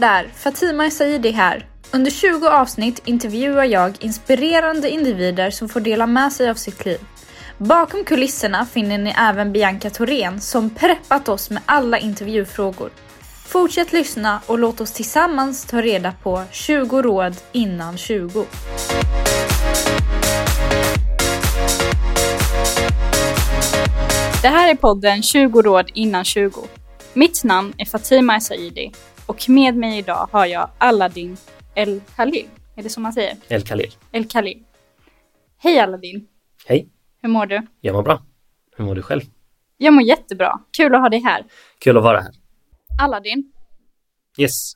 Hallå där! Fatima det här. Under 20 avsnitt intervjuar jag inspirerande individer som får dela med sig av sitt liv. Bakom kulisserna finner ni även Bianca Thorén som preppat oss med alla intervjufrågor. Fortsätt lyssna och låt oss tillsammans ta reda på 20 råd innan 20. Det här är podden 20 råd innan 20. Mitt namn är Fatima Esaidi och med mig idag har jag Aladdin El Khalil. Är det så man säger? El Khalil. El Khalil. Hej Aladdin. Hej. Hur mår du? Jag mår bra. Hur mår du själv? Jag mår jättebra. Kul att ha dig här. Kul att vara här. Aladdin, Yes.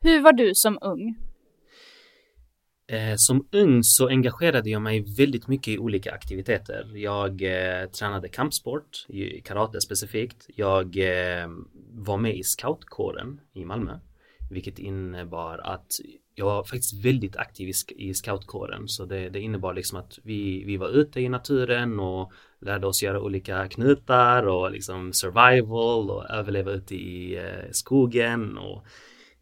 hur var du som ung? Eh, som ung så engagerade jag mig väldigt mycket i olika aktiviteter. Jag eh, tränade kampsport, karate specifikt. Jag eh, var med i scoutkåren i Malmö, vilket innebar att jag var faktiskt väldigt aktiv i, scoutkåren. Så det, det innebar liksom att vi, vi var ute i naturen och lärde oss göra olika knutar och liksom survival och överleva ute i eh, skogen och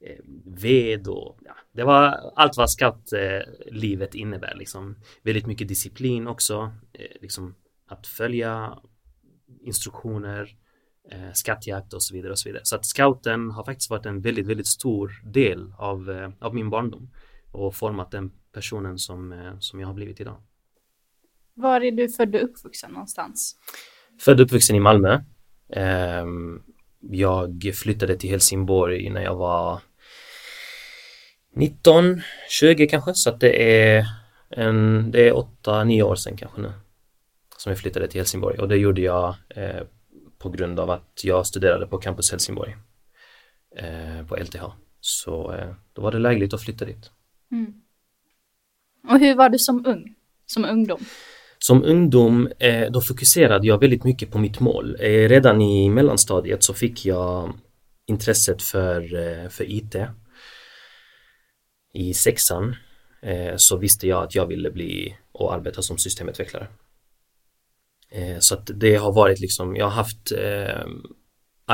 eh, ved och ja, det var allt vad scoutlivet innebär liksom. Väldigt mycket disciplin också, eh, liksom att följa instruktioner, eh, skattjakt och så vidare och så vidare. Så att scouten har faktiskt varit en väldigt, väldigt stor del av, eh, av min barndom och format den personen som, eh, som jag har blivit idag. Var är du född och uppvuxen någonstans? Född och uppvuxen i Malmö. Ehm, Jag flyttade till Helsingborg när jag var 19, 20 kanske, så att det är en, det är 8-9 år sedan kanske nu som jag flyttade till Helsingborg och det gjorde jag eh, på grund av att jag studerade på Campus Helsingborg eh, på LTH. Så eh, då var det lägligt att flytta dit. Och hur var du som ung? Som ungdom? Som ungdom eh, då fokuserade jag väldigt mycket på mitt mål. Eh, redan i mellanstadiet så fick jag intresset för, eh, för IT. I sexan eh, så visste jag att jag ville bli och arbeta som systemutvecklare. Eh, så att det har varit liksom, jag har haft eh,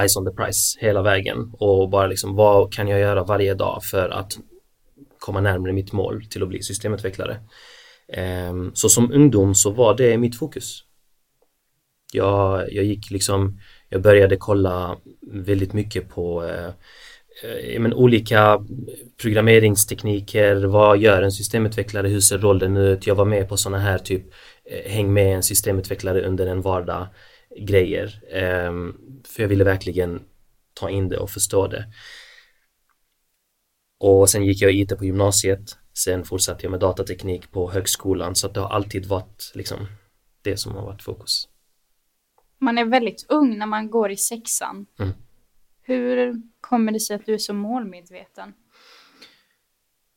eyes on the price hela vägen och bara liksom vad kan jag göra varje dag för att komma närmare mitt mål till att bli systemutvecklare. Eh, Så som ungdom så var det mitt fokus. Jag, jag gick liksom, jag började kolla väldigt mycket på eh, eh men, olika programmeringstekniker, vad gör en systemutvecklare, hur ser rollen ut? Jag var med på sådana här typ häng med en systemutvecklare under en vardag grejer. Ehm, för jag ville verkligen ta in det och förstå det. Och sen gick jag IT på gymnasiet. Sen fortsatte jag med datateknik på högskolan så det har alltid varit liksom det som har varit fokus. Man är väldigt ung när man går i sexan. Mm. Hur kommer det sig att du är så målmedveten?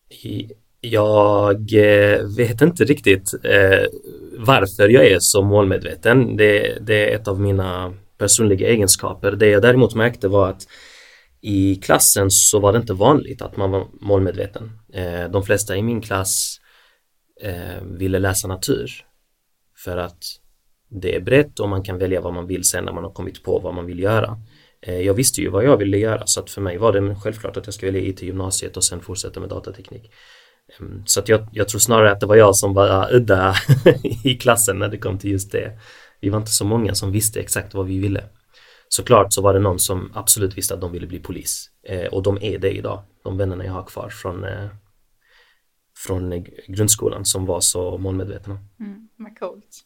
I- jag eh, vet inte riktigt eh, varför jag är så målmedveten. Det, det är ett av mina personliga egenskaper. Det jag däremot märkte var att i klassen så var det inte vanligt att man var målmedveten. Eh, de flesta i min klass eh, ville läsa natur för att det är brett och man kan välja vad man vill sen när man har kommit på vad man vill göra. Eh, jag visste ju vad jag ville göra så att för mig var det självklart att jag skulle välja IT gymnasiet och sen fortsätta med datateknik. Ehm, så att jag, jag tror snarare att det var jag som var udda i klassen när det kom till just det. Vi var inte så många som visste exakt vad vi ville. Såklart så var det någon som absolut visste att de ville bli polis. Eh, och de är det idag, de vännerna jag har kvar från, eh, från grundskolan som var så målmedvetna. Mm, vad coolt.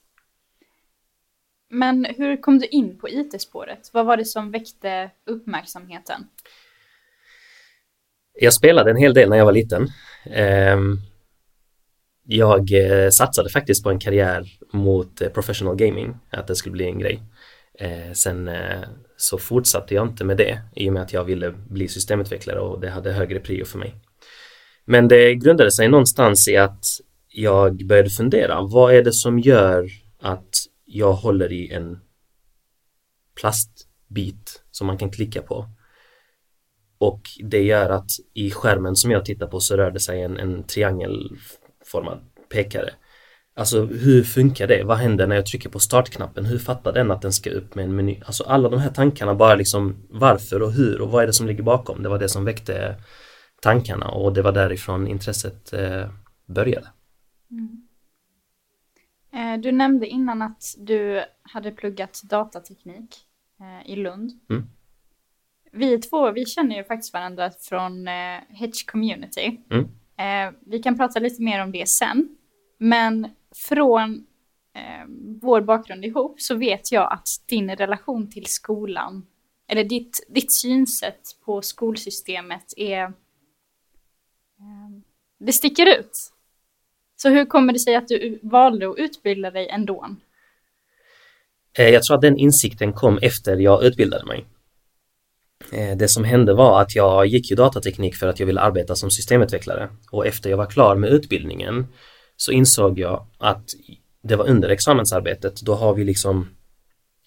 Men hur kom du in på IT-spåret? Vad var det som väckte uppmärksamheten? Jag spelade en hel del när jag var liten. Ehm, jag eh, satsade faktiskt på en karriär mot eh, professional gaming, att det skulle bli en grej. Eh, sen så fortsatte jag inte med det i och med att jag ville bli systemutvecklare och det hade högre prio för mig. Men det grundade sig någonstans i att jag började fundera, vad är det som gör att jag håller i en plastbit som man kan klicka på och det gör att i skärmen som jag tittar på så rör det sig en, en triangelformad pekare. Alltså hur funkar det? Vad händer när jag trycker på startknappen? Hur fattar den att den ska upp med en meny? Alltså alla de här tankarna bara liksom varför och hur och vad är det som ligger bakom? Det var det som väckte tankarna och det var därifrån intresset eh, började. Mm. Eh, du nämnde innan att du hade pluggat datateknik eh, i Lund. Mm. Vi två, vi känner ju faktiskt varandra från eh, Hedge Community. Mm. Vi kan prata lite mer om det sen. Men från vår bakgrund ihop så vet jag att din relation till skolan, eller ditt, ditt synsätt på skolsystemet är... Det sticker ut. Så hur kommer det sig att du valde att utbilda dig ändå? Eh, jag tror att den insikten kom efter jag utbildade mig. Eh, det som hände var att jag gick ju datateknik för att jag ville arbeta som systemutvecklare och efter jag var klar med utbildningen så insåg jag att det var under examensarbetet, då har vi liksom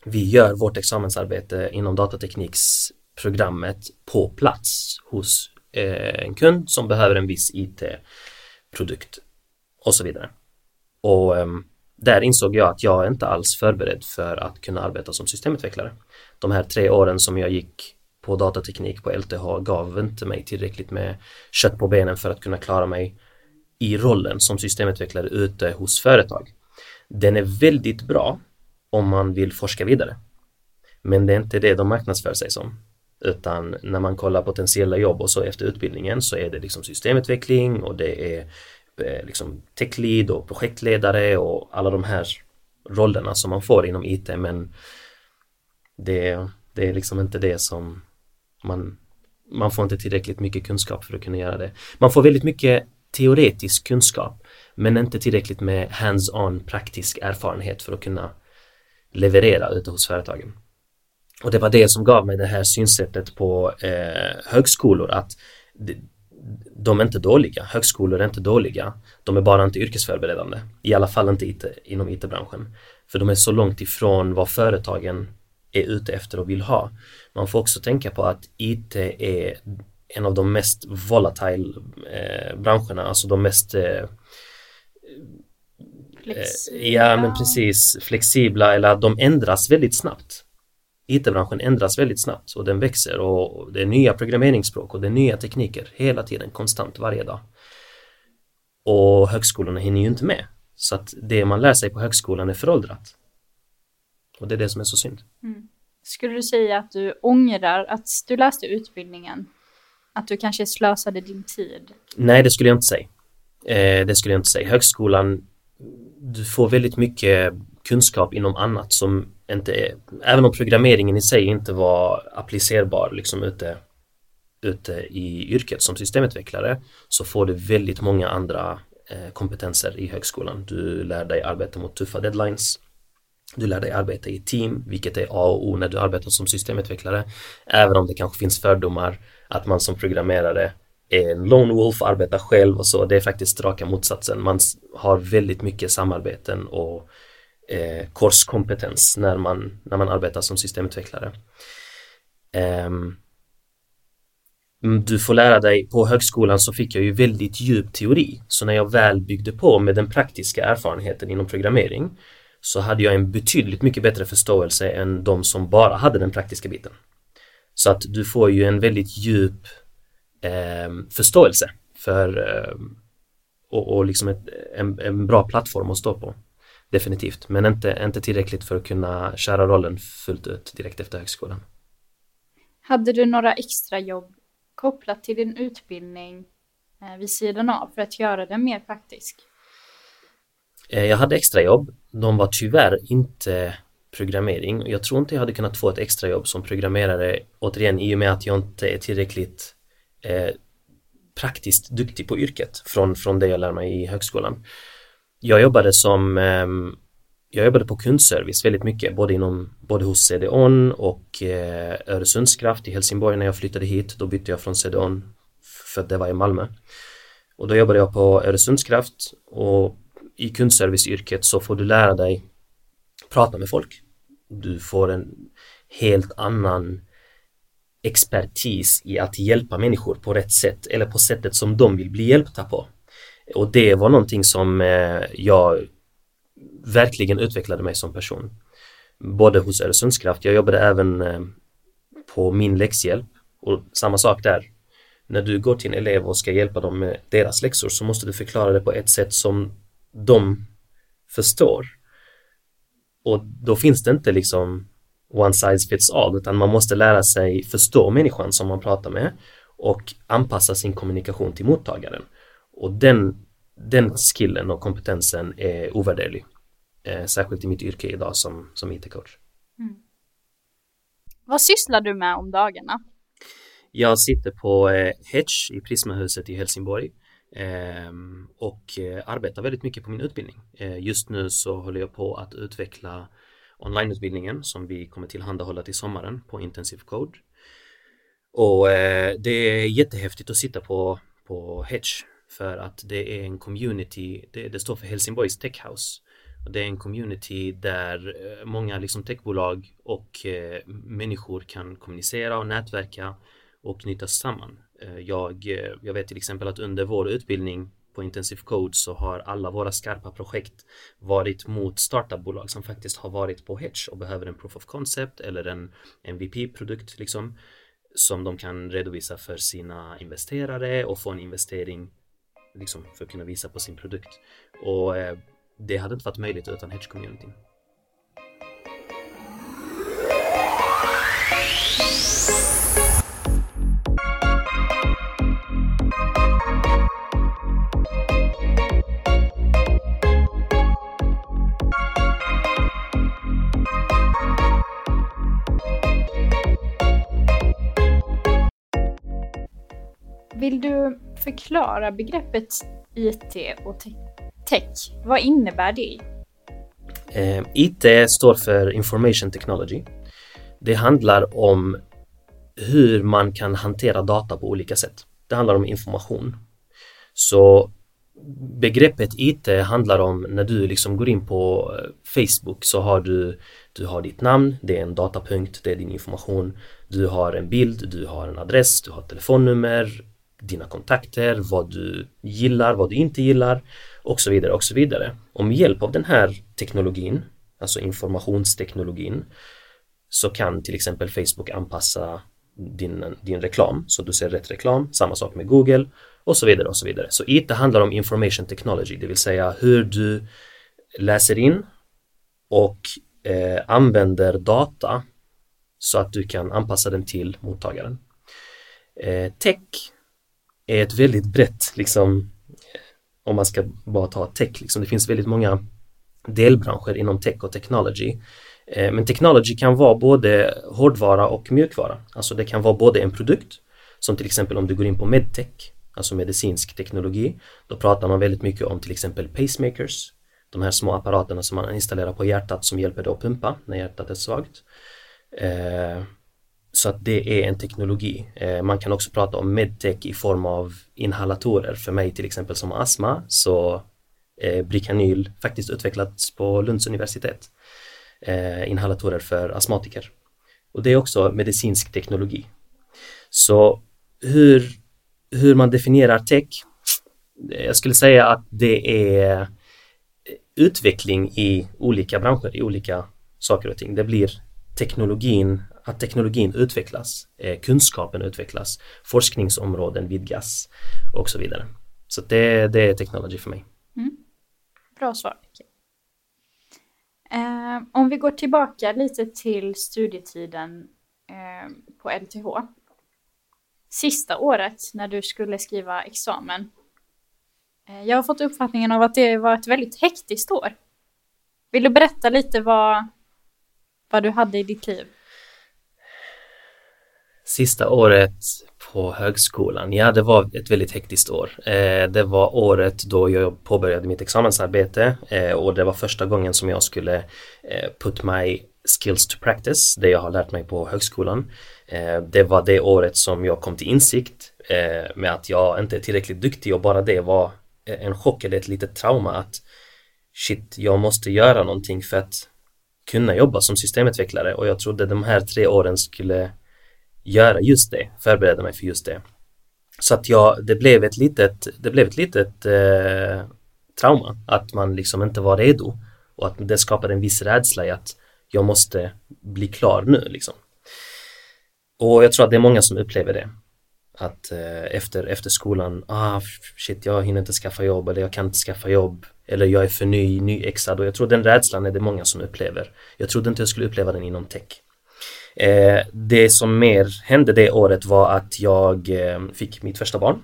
vi gör vårt examensarbete inom datatekniksprogrammet på plats hos eh, en kund som behöver en viss IT-produkt och så vidare. Och ehm, där insåg jag att jag inte alls förberedd för att kunna arbeta som systemutvecklare. De här tre åren som jag gick på datateknik på LTH gav inte mig tillräckligt med kött på benen för att kunna klara mig i rollen som systemutvecklare ute hos företag. Den är väldigt bra om man vill forska vidare. Men det är inte det de marknadsför sig som. Utan när man kollar potentiella jobb och så efter utbildningen så är det liksom systemutveckling och det är eh, liksom techlead och projektledare och alla de här rollerna som man får inom IT men det, det är liksom inte det som man man får inte tillräckligt mycket kunskap för att kunna göra det. Man får väldigt mycket teoretisk kunskap men inte tillräckligt med hands-on praktisk erfarenhet för att kunna leverera ute hos företagen. Och det var det som gav mig det här synsättet på eh, högskolor att de är inte dåliga, högskolor är inte dåliga. De är bara inte yrkesförberedande. I alla fall inte IT, inom IT-branschen. För de är så långt ifrån vad företagen är ute efter och vill ha. Man får också tänka på att IT är en av de mest volatile eh, branscherna, alltså de mest eh, flexibla. Ja men precis, flexibla eller att de ändras väldigt snabbt. IT-branschen ändras väldigt snabbt och den växer och det är nya programmeringsspråk och det är nya tekniker hela tiden, konstant, varje dag. Och högskolorna hinner ju inte med. Så att det man lär sig på högskolan är föråldrat. Och det är det som är så synd. Mm. Skulle du säga att du ångrar att du läste utbildningen? Att du kanske slösade din tid? Nej, det skulle jag inte säga. Eh, det skulle jag inte säga. Högskolan, du får väldigt mycket kunskap inom annat som inte är, även om programmeringen i sig inte var applicerbar liksom ute, ute i yrket som systemutvecklare så får du väldigt många andra eh, kompetenser i högskolan. Du lär dig arbeta mot tuffa deadlines. Du lär dig arbeta i team, vilket är A och O när du arbetar som systemutvecklare. Även om det kanske finns fördomar att man som programmerare är en lone wolf, arbetar själv och så. Det är faktiskt raka motsatsen. Man har väldigt mycket samarbeten och eh, korskompetens när man, när man arbetar som systemutvecklare. Um, du får lära dig, på högskolan så fick jag ju väldigt djup teori. Så när jag väl byggde på med den praktiska erfarenheten inom programmering så hade jag en betydligt mycket bättre förståelse än de som bara hade den praktiska biten. Så att du får ju en väldigt djup eh, förståelse för eh, och, och liksom ett, en, en bra plattform att stå på. Definitivt, men inte, inte tillräckligt för att kunna köra rollen fullt ut direkt efter högskolan. Hade du några extra jobb kopplat till din utbildning eh, vid sidan av för att göra den mer praktisk? Eh, jag hade extrajobb. De var tyvärr inte programmering. Jag tror inte jag hade kunnat få ett extrajobb som programmerare återigen i och med att jag inte är tillräckligt eh, praktiskt duktig på yrket från, från det jag lär mig i högskolan. Jag jobbade som eh, jag jobbade på kundservice väldigt mycket, både, inom, både hos CDON och eh, Öresundskraft i Helsingborg när jag flyttade hit. Då bytte jag från CDON för att det var i Malmö. Och då jobbade jag på Öresundskraft och i kundserviceyrket så får du lära dig prata med folk. Du får en helt annan expertis i att hjälpa människor på rätt sätt eller på sättet som de vill bli hjälpta på. Och det var någonting som eh, jag verkligen utvecklade mig som person. Både hos Öresundskraft, jag jobbade även eh, på min läxhjälp och samma sak där. När du går till en elev och ska hjälpa dem med deras läxor så måste du förklara det på ett sätt som de förstår. Och då finns det inte liksom one size fits all utan man måste lära sig förstå människan som man pratar med och anpassa sin kommunikation till mottagaren. Och den, den skillen och kompetensen är ovärderlig. Eh, särskilt i mitt yrke idag som, som IT-coach. Mm. Vad sysslar du med om dagarna? Jag sitter på eh, Hedge i Prismahuset i Helsingborg eh, Ehm, och eh, arbetar väldigt mycket på min utbildning. Eh, just nu så håller jag på att utveckla onlineutbildningen som vi kommer tillhandahålla till sommaren på Intensive Code. Och eh, det är jättehäftigt att sitta på, på Hedge för att det är en community, det, det står för Helsingborgs Tech House. Och det är en community där eh, många liksom techbolag och eh, människor kan kommunicera och nätverka och knytas samman. Eh, jag, eh, jag vet till exempel att under vår utbildning på Intensive Code så har alla våra skarpa projekt varit mot startupbolag som faktiskt har varit på Hedge och behöver en proof of concept eller en MVP-produkt liksom som de kan redovisa för sina investerare och få en investering liksom för att kunna visa på sin produkt. Och eh, det hade inte varit möjligt utan Hedge-communityn. Vill du förklara begreppet IT och te tech? Vad innebär det? Eh, IT står för Information Technology. Det handlar om hur man kan hantera data på olika sätt. Det handlar om information. Så begreppet IT handlar om när du liksom går in på eh, Facebook så har du, du har ditt namn, det är en datapunkt, det är din information. Du har en bild, du har en adress, du har telefonnummer, dina kontakter, vad du gillar, vad du inte gillar och så vidare och så vidare. Och med hjälp av den här teknologin, alltså informationsteknologin, så kan till exempel Facebook anpassa din, din reklam så du ser rätt reklam, samma sak med Google och så vidare och så vidare. Så IT handlar om information technology, det vill säga hur du läser in och eh, använder data så att du kan anpassa den till mottagaren. Eh, tech är ett väldigt brett, liksom, om man ska bara ta tech, liksom, det finns väldigt många delbranscher inom tech och technology. Eh, men technology kan vara både hårdvara och mjukvara. Alltså det kan vara både en produkt, som till exempel om du går in på medtech, alltså medicinsk teknologi, då pratar man väldigt mycket om till exempel pacemakers, de här små apparaterna som man installerar på hjärtat som hjälper dig att pumpa när hjärtat är svagt. Eh, så att det är en teknologi. Eh, man kan också prata om medtech i form av inhalatorer. För mig till exempel som har astma så är Bricanyl faktiskt utvecklats på Lunds universitet. Eh, inhalatorer för astmatiker. Och det är också medicinsk teknologi. Så hur, hur man definierar tech? Jag skulle säga att det är eh, utveckling i olika branscher, i olika saker och ting. Det blir teknologin att teknologin utvecklas, eh, kunskapen utvecklas, forskningsområden vidgas och så vidare. Så det, det är technology för mig. Mm. Bra svar. Eh, om vi går tillbaka lite till studietiden eh, på LTH. Sista året när du skulle skriva examen. Eh, jag har fått uppfattningen av att det var ett väldigt hektiskt år. Vill du berätta lite vad, vad du hade i ditt liv? Sista året på högskolan, ja det var ett väldigt hektiskt år. Eh, det var året då jag påbörjade mitt examensarbete eh, och det var första gången som jag skulle eh, put my skills to practice, det jag har lärt mig på högskolan. Eh, det var det året som jag kom till insikt eh, med att jag inte är tillräckligt duktig och bara det var eh, en chock eller ett litet trauma att shit, jag måste göra någonting för att kunna jobba som systemutvecklare och jag trodde de här tre åren skulle göra just det, förbereda mig för just det. Så att jag, det blev ett litet, det blev ett litet eh, trauma att man liksom inte var redo och att det skapade en viss rädsla i att jag måste bli klar nu liksom. Och jag tror att det är många som upplever det. Att eh, efter, efter skolan, ah shit jag hinner inte skaffa jobb eller jag kan inte skaffa jobb eller jag är för ny, nyexad och jag tror den rädslan är det många som upplever. Jag trodde inte jag skulle uppleva den inom tech. Eh, det som mer hände det året var att jag eh, fick mitt första barn.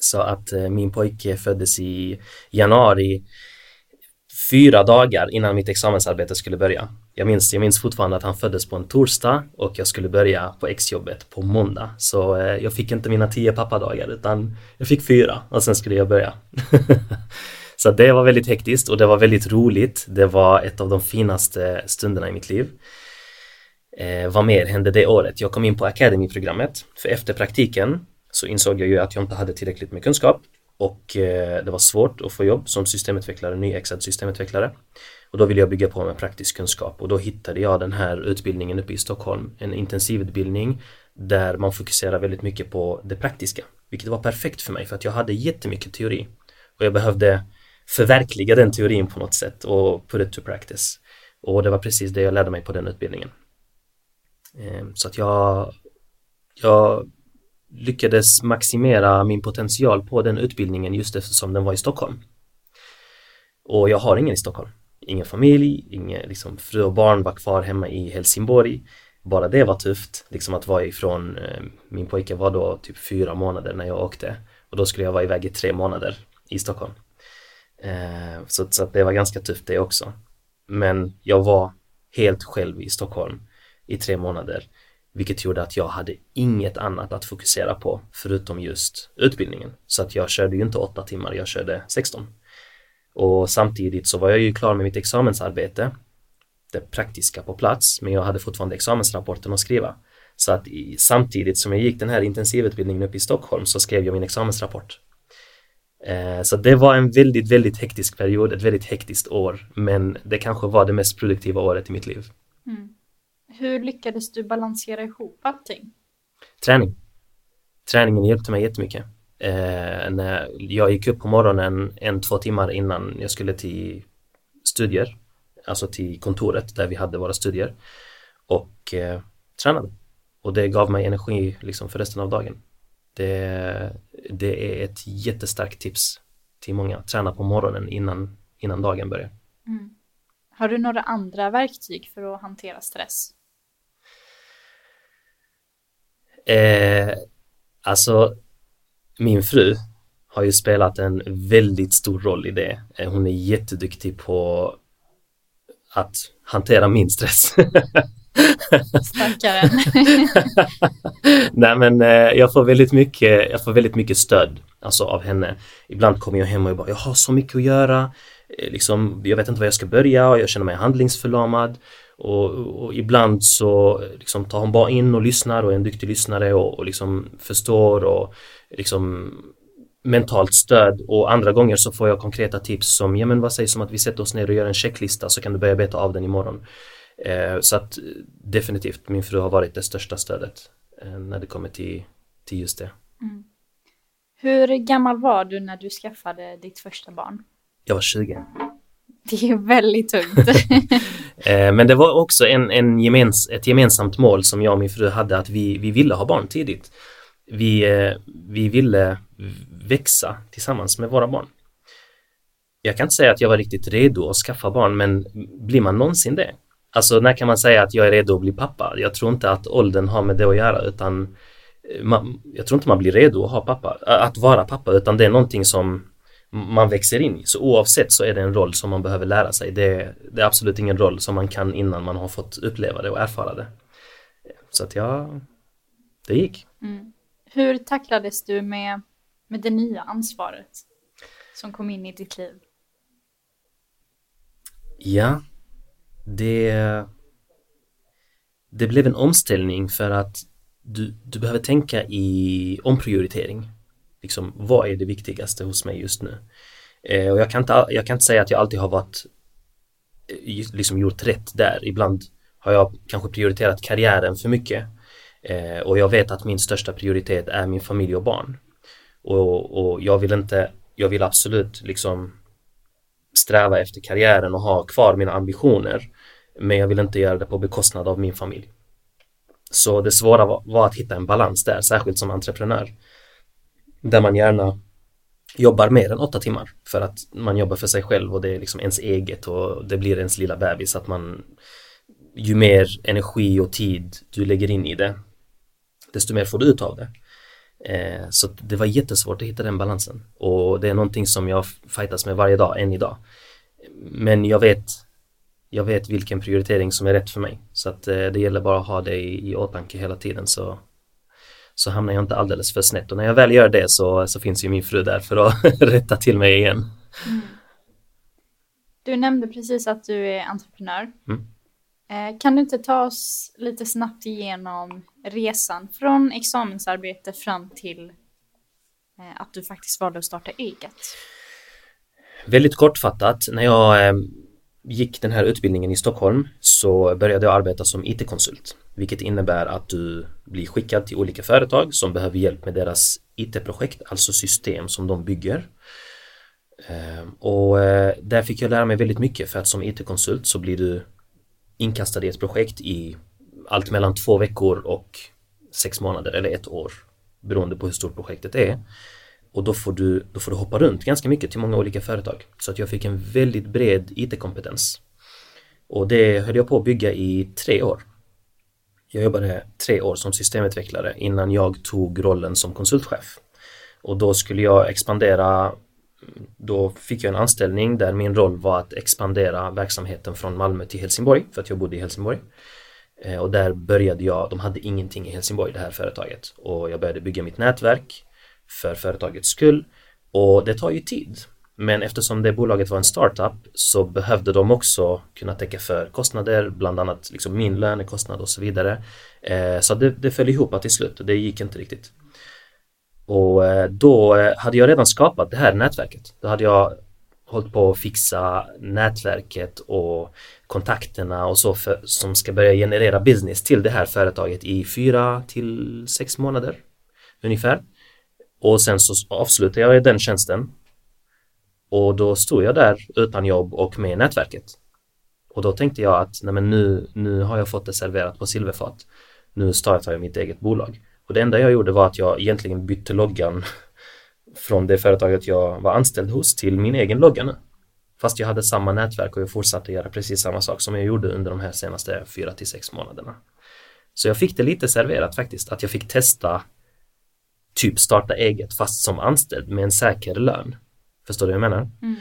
Så att eh, min pojke föddes i januari fyra dagar innan mitt examensarbete skulle börja. Jag minns, jag minns fortfarande att han föddes på en torsdag och jag skulle börja på exjobbet på måndag. Så eh, jag fick inte mina tio pappadagar utan jag fick fyra och sen skulle jag börja. Så det var väldigt hektiskt och det var väldigt roligt. Det var ett av de finaste stunderna i mitt liv. Eh, vad mer hände det året? Jag kom in på Academy-programmet. För efter praktiken så insåg jag ju att jag inte hade tillräckligt med kunskap och eh, det var svårt att få jobb som systemutvecklare, nyexad systemutvecklare. Och då ville jag bygga på med praktisk kunskap och då hittade jag den här utbildningen uppe i Stockholm, en intensivutbildning där man fokuserar väldigt mycket på det praktiska, vilket var perfekt för mig för att jag hade jättemycket teori och jag behövde förverkliga den teorin på något sätt och put it to practice. Och det var precis det jag lärde mig på den utbildningen. Ehm, så att jag, jag lyckades maximera min potential på den utbildningen just eftersom den var i Stockholm. Och jag har ingen i Stockholm. Ingen familj, ingen liksom, fru och barn var kvar hemma i Helsingborg. Bara det var tufft, liksom att vara ifrån, ehm, min pojke var då typ fyra månader när jag åkte och då skulle jag vara iväg i tre månader i Stockholm. Ehm, så, så att det var ganska tufft det också. Men jag var helt själv i Stockholm i tre månader vilket gjorde att jag hade inget annat att fokusera på förutom just utbildningen. Så att jag körde ju inte åtta timmar, jag körde 16. Och samtidigt så var jag ju klar med mitt examensarbete, det praktiska på plats, men jag hade fortfarande examensrapporten att skriva. Så att i, samtidigt som jag gick den här intensivutbildningen uppe i Stockholm så skrev jag min examensrapport. Eh, så det var en väldigt, väldigt hektisk period, ett väldigt hektiskt år, men det kanske var det mest produktiva året i mitt liv. Mm. Hur lyckades du balansera ihop allting? Träning. Träningen hjälpte mig jättemycket. Eh, när jag gick upp på morgonen en, två timmar innan jag skulle till studier, alltså till kontoret där vi hade våra studier och eh, tränade. Och det gav mig energi liksom för resten av dagen. Det, det är ett jättestarkt tips till många. Träna på morgonen innan, innan dagen börjar. Mm. Har du några andra verktyg för att hantera stress? Eh, alltså, min fru har ju spelat en väldigt stor roll i det. Eh, hon är jätteduktig på att hantera min stress. Stackaren. Nej men eh, jag får väldigt mycket, jag får väldigt mycket stöd alltså av henne. Ibland kommer jag hem och jag bara, jag har så mycket att göra. Eh, liksom, jag vet inte var jag ska börja och jag känner mig handlingsförlamad. Och, och, ibland så liksom tar hon bara in och lyssnar och är en duktig lyssnare och, och liksom förstår och liksom mentalt stöd och andra gånger så får jag konkreta tips som, ja men vad sägs om att vi sätter oss ner och gör en checklista så kan du börja beta av den imorgon. Eh, så att definitivt, min fru har varit det största stödet eh, när det kommer till, till just det. Mm. Hur gammal var du när du skaffade ditt första barn? Jag var 20. Det är väldigt tungt. Eh, men det var också en, en gemens, ett gemensamt mål som jag och min fru hade att vi, vi ville ha barn tidigt. Vi, eh, vi ville växa tillsammans med våra barn. Jag kan inte säga att jag var riktigt redo att skaffa barn men blir man någonsin det? Alltså när kan man säga att jag är redo att bli pappa? Jag tror inte att åldern har med det att göra utan eh, man, jag tror inte man blir redo att ha pappa, att vara pappa utan det är någonting som man växer in i. Så oavsett så är det en roll som man behöver lära sig. Det, det är absolut ingen roll som man kan innan man har fått uppleva det och erfara det. Så att ja, det gick. Mm. Hur tacklades du med, med det nya ansvaret som kom in i ditt liv? Ja, det, det blev en omställning för att du, du behöver tänka i omprioritering liksom, vad är det viktigaste hos mig just nu? Eh, och jag kan, inte, jag kan inte säga att jag alltid har varit eh, liksom gjort rätt där. Ibland har jag kanske prioriterat karriären för mycket eh, och jag vet att min största prioritet är min familj och barn. Och, och jag vill inte, jag vill absolut liksom sträva efter karriären och ha kvar mina ambitioner. Men jag vill inte göra det på bekostnad av min familj. Så det svåra var, var att hitta en balans där, särskilt som entreprenör. Där man gärna jobbar mer än åtta timmar. För att man jobbar för sig själv och det är liksom ens eget och det blir ens lilla bebis. Att man ju mer energi och tid du lägger in i det desto mer får du ut av det. Eh, så det var jättesvårt att hitta den balansen. Och det är någonting som jag fightas med varje dag, än idag. Men jag vet jag vet vilken prioritering som är rätt för mig. Så att eh, det gäller bara att ha det i, i åtanke hela tiden. Så så hamnar jag inte alldeles för snett och när jag väl gör det så, så finns ju min fru där för att rätta till mig igen. Mm. Du nämnde precis att du är entreprenör. Mm. Eh, kan du inte ta oss lite snabbt igenom resan från examensarbete fram till eh, att du faktiskt valde att starta eget? Väldigt kortfattat, när jag eh, gick den här utbildningen i Stockholm så började jag arbeta som IT-konsult vilket innebär att du blir skickad till olika företag som behöver hjälp med deras IT-projekt, alltså system som de bygger. Ehm, och eh, där fick jag lära mig väldigt mycket för att som IT-konsult så blir du inkastad i ett projekt i allt mellan två veckor och sex månader eller ett år beroende på hur stort projektet är. Och då får du, då får du hoppa runt ganska mycket till många olika företag. Så att jag fick en väldigt bred IT-kompetens. Och det höll jag på att bygga i tre år. Jag jobbade tre år som systemutvecklare innan jag tog rollen som konsultchef. Och då skulle jag expandera då fick jag en anställning där min roll var att expandera verksamheten från Malmö till Helsingborg för att jag bodde i Helsingborg. Eh, och där började jag, de hade ingenting i Helsingborg det här företaget och jag började bygga mitt nätverk för företagets skull och det tar ju tid. Men eftersom det bolaget var en startup så behövde de också kunna täcka för kostnader, bland annat liksom min lönekostnad och så vidare. Eh, så det, det föll ihop till slut och det gick inte riktigt. Och eh, då eh, hade jag redan skapat det här nätverket. Då hade jag hållit på att fixa nätverket och kontakterna och så för, som ska börja generera business till det här företaget i fyra till sex månader ungefär. Och sen så avslutade jag den tjänsten och då stod jag där utan jobb och med nätverket. Och då tänkte jag att nej men nu, nu har jag fått det serverat på silverfat. Nu startar jag mitt eget bolag. Och det enda jag gjorde var att jag egentligen bytte loggan från det företaget jag var anställd hos till min egen logga nu. Fast jag hade samma nätverk och jag fortsatte göra precis samma sak som jag gjorde under de här senaste fyra till sex månaderna. Så jag fick det lite serverat faktiskt, att jag fick testa typ starta eget fast som anställd med en säker lön. Förstår du vad jag menar? Mm.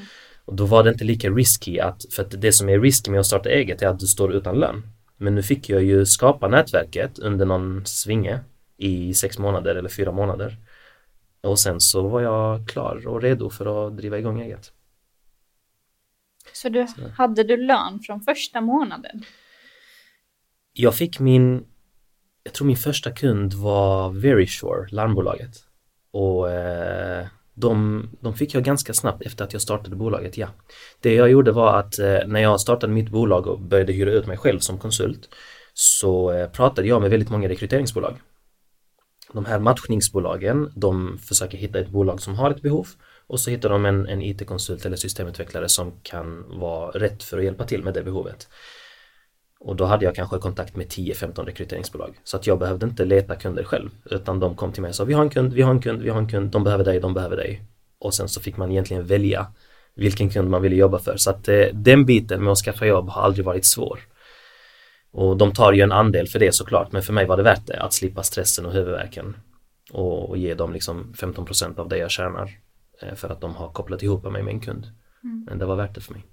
Och då var det inte lika risky att, för att det som är risky med att starta eget är att du står utan lön. Men nu fick jag ju skapa nätverket under någon svinge i sex månader eller fyra månader. Och sen så var jag klar och redo för att driva igång eget. Så, du, så. hade du lön från första månaden? Jag fick min, jag tror min första kund var Verisure, larmbolaget. Och eh, de, de fick jag ganska snabbt efter att jag startade bolaget, ja. Det jag gjorde var att eh, när jag startade mitt bolag och började hyra ut mig själv som konsult så eh, pratade jag med väldigt många rekryteringsbolag de här matchningsbolagen, de försöker hitta ett bolag som har ett behov och så hittar de en, en IT-konsult eller systemutvecklare som kan vara rätt för att hjälpa till med det behovet. Och då hade jag kanske kontakt med 10-15 rekryteringsbolag. Så att jag behövde inte leta kunder själv utan de kom till mig och sa vi har en kund, vi har en kund, vi har en kund, de behöver dig, de behöver dig. Och sen så fick man egentligen välja vilken kund man ville jobba för. Så att eh, den biten med att skaffa jobb har aldrig varit svår. Och de tar ju en andel för det såklart men för mig var det värt det att slippa stressen och huvudvärken och, och ge dem liksom 15% av det jag tjänar eh, för att de har kopplat ihop mig med en kund. Mm. Men det var värt det för mig.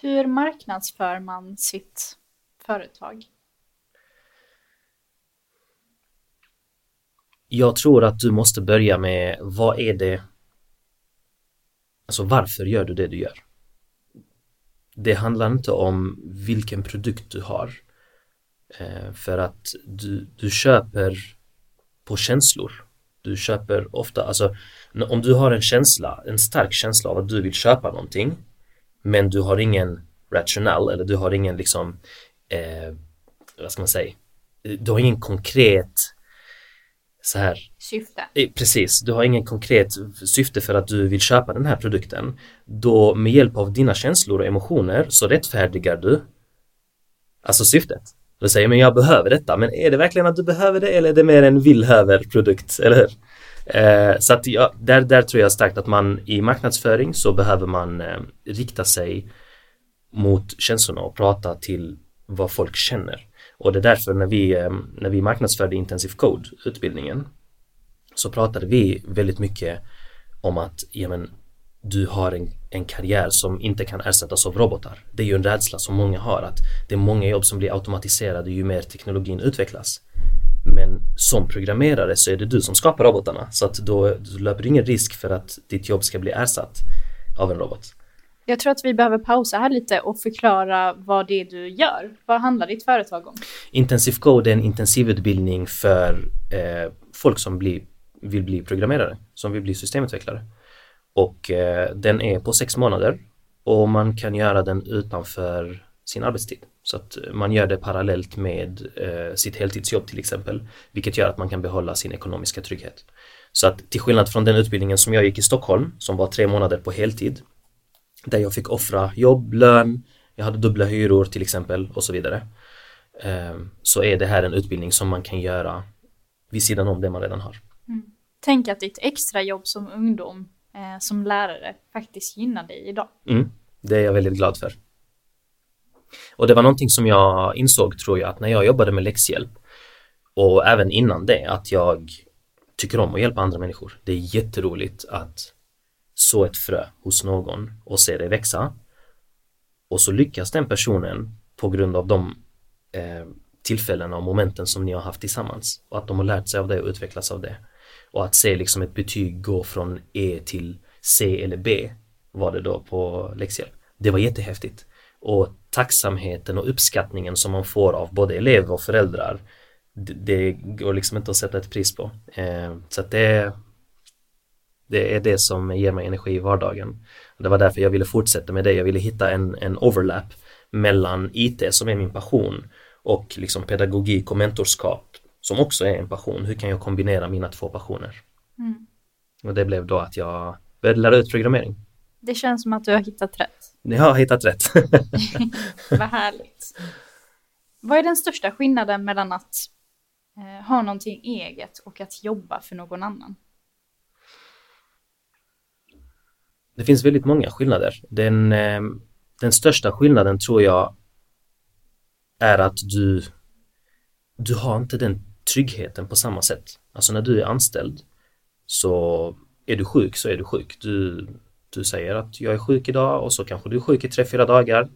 Hur marknadsför man sitt företag? Jag tror att du måste börja med vad är det Alltså varför gör du det du gör? det handlar inte om vilken produkt du har. Eh, för att du, du köper på känslor. Du köper ofta, alltså om du har en känsla, en stark känsla av att du vill köpa någonting men du har ingen rational eller du har ingen liksom, eh, vad ska man säga, du har ingen konkret så här Syfte. Eh, Precis, du har ingen konkret syfte för att du vill köpa den här produkten. Då med hjälp av dina känslor och emotioner så rättfärdigar du alltså syftet. Du säger men jag behöver detta, men är det verkligen att du behöver det eller är det mer en vill-höver produkt, eller hur? Eh, så att ja, där, där tror jag starkt att man i marknadsföring så behöver man eh, rikta sig mot känslorna och prata till vad folk känner. Och det är därför när vi, eh, när vi marknadsförde Intensive Code utbildningen så pratade vi väldigt mycket om att ja, men, du har en, en karriär som inte kan ersättas av robotar. Det är ju en rädsla som många har att det är många jobb som blir automatiserade ju mer teknologin utvecklas. Men som programmerare så är det du som skapar robotarna så att då du löper ingen risk för att ditt jobb ska bli ersatt av en robot. Jag tror att vi behöver pausa här lite och förklara vad det är du gör. Vad handlar ditt företag om? Intensive Code är en intensivutbildning för eh, folk som blir, vill bli programmerare, som vill bli systemutvecklare. Och eh, den är på sex månader och man kan göra den utanför sin arbetstid. Så att man gör det parallellt med eh, sitt heltidsjobb till exempel, vilket gör att man kan behålla sin ekonomiska trygghet. Så att till skillnad från den utbildningen som jag gick i Stockholm, som var tre månader på heltid, där jag fick offra jobb, lön, jag hade dubbla hyror till exempel och så vidare. Eh, så är det här en utbildning som man kan göra vid sidan om det man redan har. Tänk att ditt extrajobb som ungdom, eh, som lärare, faktiskt gynnar dig idag. Mm, det är jag väldigt glad för. Och det var någonting som jag insåg tror jag att när jag jobbade med läxhjälp och även innan det att jag tycker om att hjälpa andra människor. Det är jätteroligt att så ett frö hos någon och se det växa och så lyckas den personen på grund av de eh, tillfällena och momenten som ni har haft tillsammans och att de har lärt sig av det och utvecklats av det och att se liksom ett betyg gå från E till C eller B var det då på läxhjälp. Det var jättehäftigt och tacksamheten och uppskattningen som man får av både elever och föräldrar det, går liksom inte att sätta ett pris på. Eh, så att det, det är det som ger mig energi i vardagen. Det var därför jag ville fortsätta med det. Jag ville hitta en, en overlap mellan IT som är min passion och liksom pedagogik och mentorskap som också är en passion. Hur kan jag kombinera mina två passioner? Mm. Och det blev då att jag började lära ut programmering. Det känns som att du har hittat rätt. Ni har hittat rätt. Vad härligt. Vad är den största skillnaden mellan att eh, ha någonting eget och att jobba för någon annan? Det finns väldigt många skillnader. Den, eh, den största skillnaden tror jag är att du, du har inte den tryggheten på samma sätt. Alltså när du är anställd så är du sjuk så är du sjuk. Du, du säger att jag är sjuk idag och så kanske du är sjuk i tre, fyra dagar.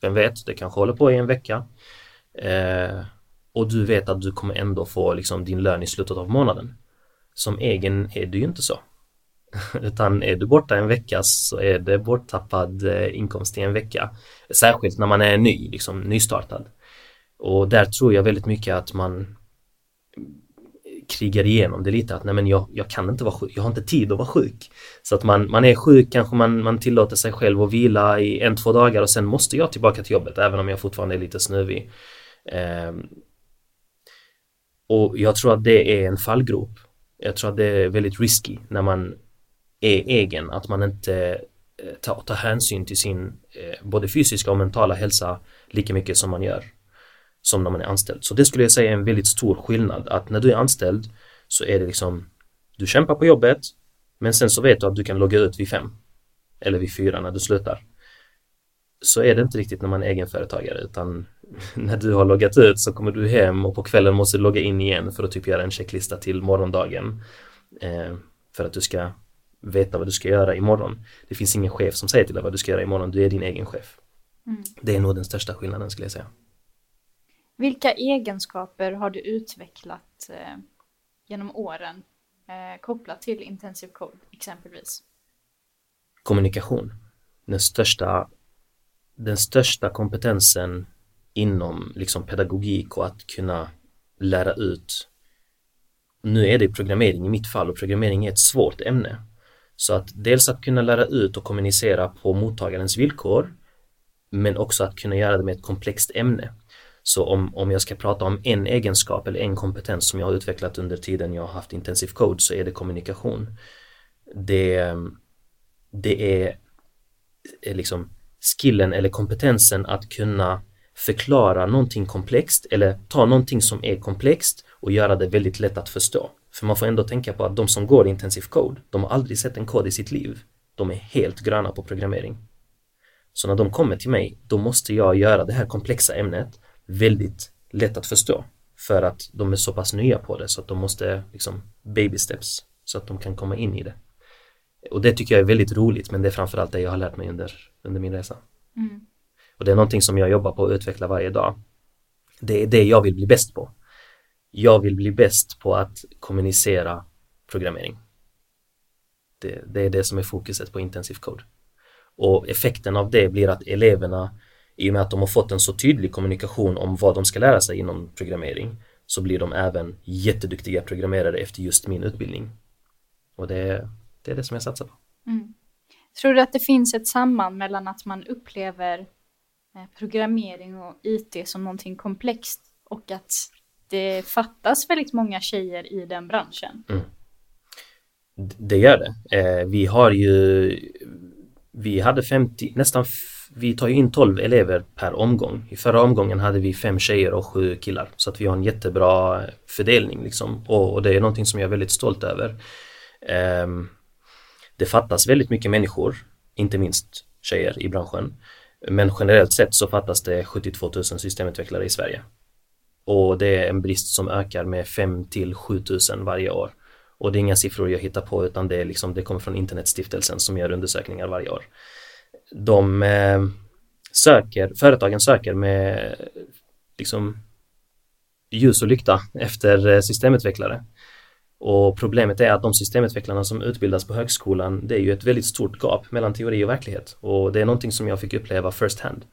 Vem vet, det kanske håller på i en vecka. Eh, och du vet att du kommer ändå få liksom din lön i slutet av månaden. Som egen är du ju inte så. Utan är du borta en vecka så är det borttappad eh, inkomst i en vecka. Särskilt när man är ny, liksom nystartad. Och där tror jag väldigt mycket att man krigar igenom det lite att nej men jag, jag kan inte vara sjuk, jag har inte tid att vara sjuk. Så att man, man är sjuk, kanske man, man tillåter sig själv att vila i en, två dagar och sen måste jag tillbaka till jobbet även om jag fortfarande är lite snuvig. Eh, och jag tror att det är en fallgrop. Jag tror att det är väldigt risky när man är egen, att man inte eh, tar, tar hänsyn till sin eh, både fysiska och mentala hälsa lika mycket som man gör som när man är anställd. Så det skulle jag säga är en väldigt stor skillnad att när du är anställd så är det liksom du kämpar på jobbet men sen så vet du att du kan logga ut vid fem eller vid fyra när du slutar. Så är det inte riktigt när man är egenföretagare utan när du har loggat ut så kommer du hem och på kvällen måste du logga in igen för att typ göra en checklista till morgondagen eh, för att du ska veta vad du ska göra imorgon. Det finns ingen chef som säger till dig vad du ska göra imorgon, du är din egen chef. Mm. Det är nog den största skillnaden skulle jag säga. Vilka egenskaper har du utvecklat eh, genom åren eh, kopplat till intensive code exempelvis? Kommunikation. Den största, den största kompetensen inom liksom pedagogik och att kunna lära ut. Nu är det programmering i mitt fall och programmering är ett svårt ämne. Så att dels att kunna lära ut och kommunicera på mottagarens villkor men också att kunna göra det med ett komplext ämne. Så om, om jag ska prata om en egenskap eller en kompetens som jag har utvecklat under tiden jag har haft intensiv code så är det kommunikation. Det, det är, är liksom skillen eller kompetensen att kunna förklara någonting komplext eller ta någonting som är komplext och göra det väldigt lätt att förstå. För man får ändå tänka på att de som går intensiv code, de har aldrig sett en kod i sitt liv. De är helt gröna på programmering. Så när de kommer till mig, då måste jag göra det här komplexa ämnet väldigt lätt att förstå. För att de är så pass nya på det så att de måste liksom baby steps så att de kan komma in i det. Och det tycker jag är väldigt roligt men det är framförallt det jag har lärt mig under, under min resa. Mm. Och det är någonting som jag jobbar på att utveckla varje dag. Det är det jag vill bli bäst på. Jag vill bli bäst på att kommunicera programmering. Det, det är det som är fokuset på intensiv code. Och effekten av det blir att eleverna i och med att de har fått en så tydlig kommunikation om vad de ska lära sig inom programmering så blir de även jätteduktiga programmerare efter just min utbildning. Och det, det är det som jag satsar på. Mm. Tror du att det finns ett samband mellan att man upplever eh, programmering och IT som någonting komplext och att det fattas väldigt många tjejer i den branschen? Mm. Det gör det. Eh, vi har ju vi hade 50, nästan, vi tar ju in 12 elever per omgång. I förra omgången hade vi fem tjejer och sju killar. Så att vi har en jättebra fördelning liksom. Och, och det är någonting som jag är väldigt stolt över. Um, det fattas väldigt mycket människor, inte minst tjejer i branschen. Men generellt sett så fattas det 72 000 systemutvecklare i Sverige. Och det är en brist som ökar med 5 till 7 000 varje år. Och det är inga siffror jag hittar på utan det, är liksom, det kommer från Internetstiftelsen som gör undersökningar varje år. De eh, söker, företagen söker med liksom ljus och lykta efter eh, systemutvecklare. Och problemet är att de systemutvecklarna som utbildas på högskolan, det är ju ett väldigt stort gap mellan teori och verklighet. Och det är någonting som jag fick uppleva first hand.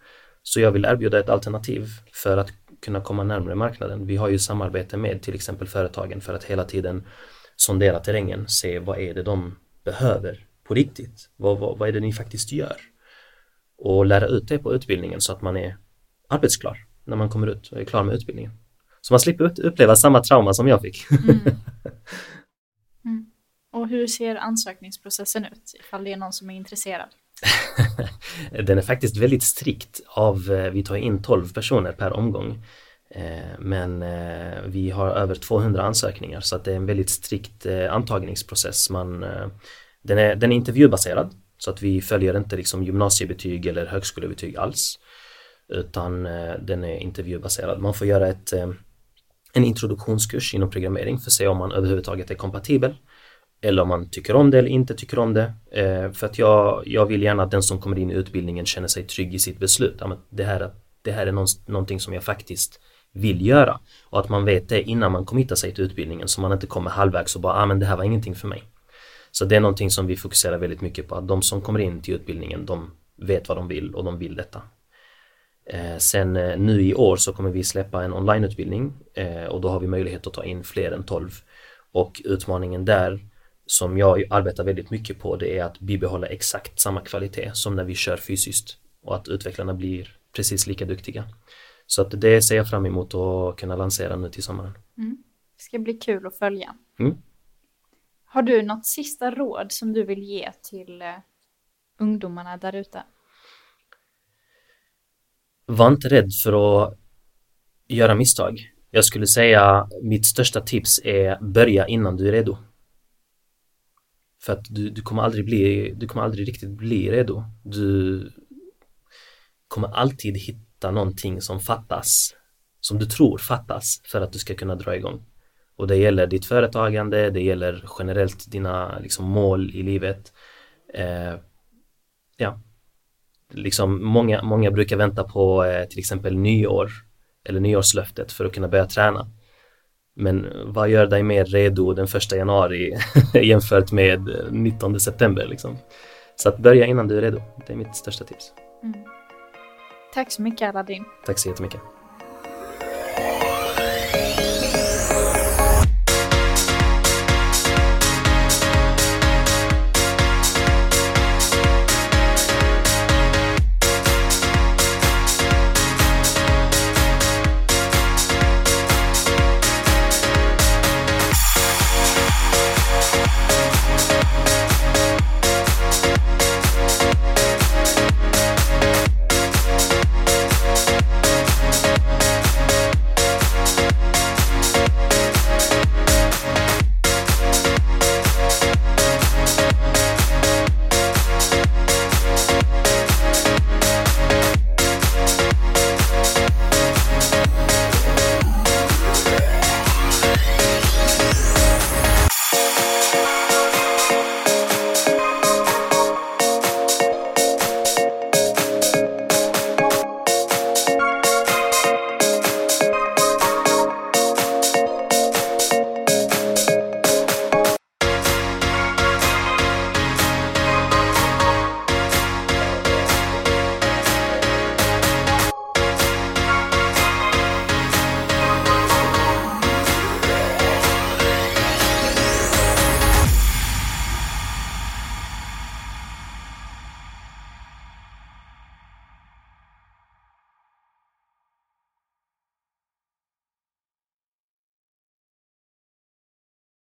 Så jag vill erbjuda ett alternativ för att kunna komma närmare marknaden. Vi har ju samarbete med till exempel företagen för att hela tiden sondera terrängen, se vad är det de behöver på riktigt. Vad, vad, vad är det ni faktiskt gör? Och lära ut det på utbildningen så att man är arbetsklar när man kommer ut och är klar med utbildningen. Så man slipper uppleva samma trauma som jag fick. Mm. Mm. Och hur ser ansökningsprocessen ut ifall det är någon som är intresserad? Den är faktiskt väldigt strikt av, eh, vi tar in 12 personer per omgång. Eh, men eh, vi har över 200 ansökningar så att det är en väldigt strikt antagningsprocess. Man, den, är, den är intervjubaserad så att vi följer inte liksom gymnasiebetyg eller högskolebetyg alls. Utan eh, den är intervjubaserad. Man får göra ett eh, en introduktionskurs inom programmering för att se om man överhuvudtaget är kompatibel eller om man tycker om det eller inte tycker om det. Eh, för att jag, jag vill gärna att den som kommer in i utbildningen känner sig trygg i sitt beslut. Det, här, det här är någonting som jag faktiskt vill göra. Och att man vet det innan man committar sig till utbildningen så man inte kommer halvvägs och bara, ah, men det här var ingenting för mig. Så det är någonting som vi fokuserar väldigt mycket på, att de som kommer in till utbildningen, de vet vad de vill och de vill detta. Eh, sen eh, nu i år så kommer vi släppa en onlineutbildning eh, och då har vi möjlighet att ta in fler än 12. Och utmaningen där som jag arbetar väldigt mycket på det är att bibehålla exakt samma kvalitet som när vi kör fysiskt och att utvecklarna blir precis lika duktiga. Så att det ser jag fram emot att kunna lansera nu till sommaren. Mm. Det ska bli kul att följa. Mm. Har du något sista råd som du vill ge till eh, ungdomarna där ute? var inte rädd för att göra misstag. Jag skulle säga mitt största tips är börja innan du är redo. För att du, du kommer aldrig bli, du kommer aldrig riktigt bli redo. Du kommer alltid hitta någonting som fattas, som du tror fattas för att du ska kunna dra igång. Och det gäller ditt företagande, det gäller generellt dina liksom, mål i livet. Eh, ja, liksom många, många brukar vänta på eh, till exempel nyår eller nyårslöftet för att kunna börja träna. Men vad gör dig mer redo den första januari jämfört med 19 september liksom? Så att börja innan du är redo, det är mitt största tips. Mm. Tack så mycket Aladdin. Tack så jättemycket.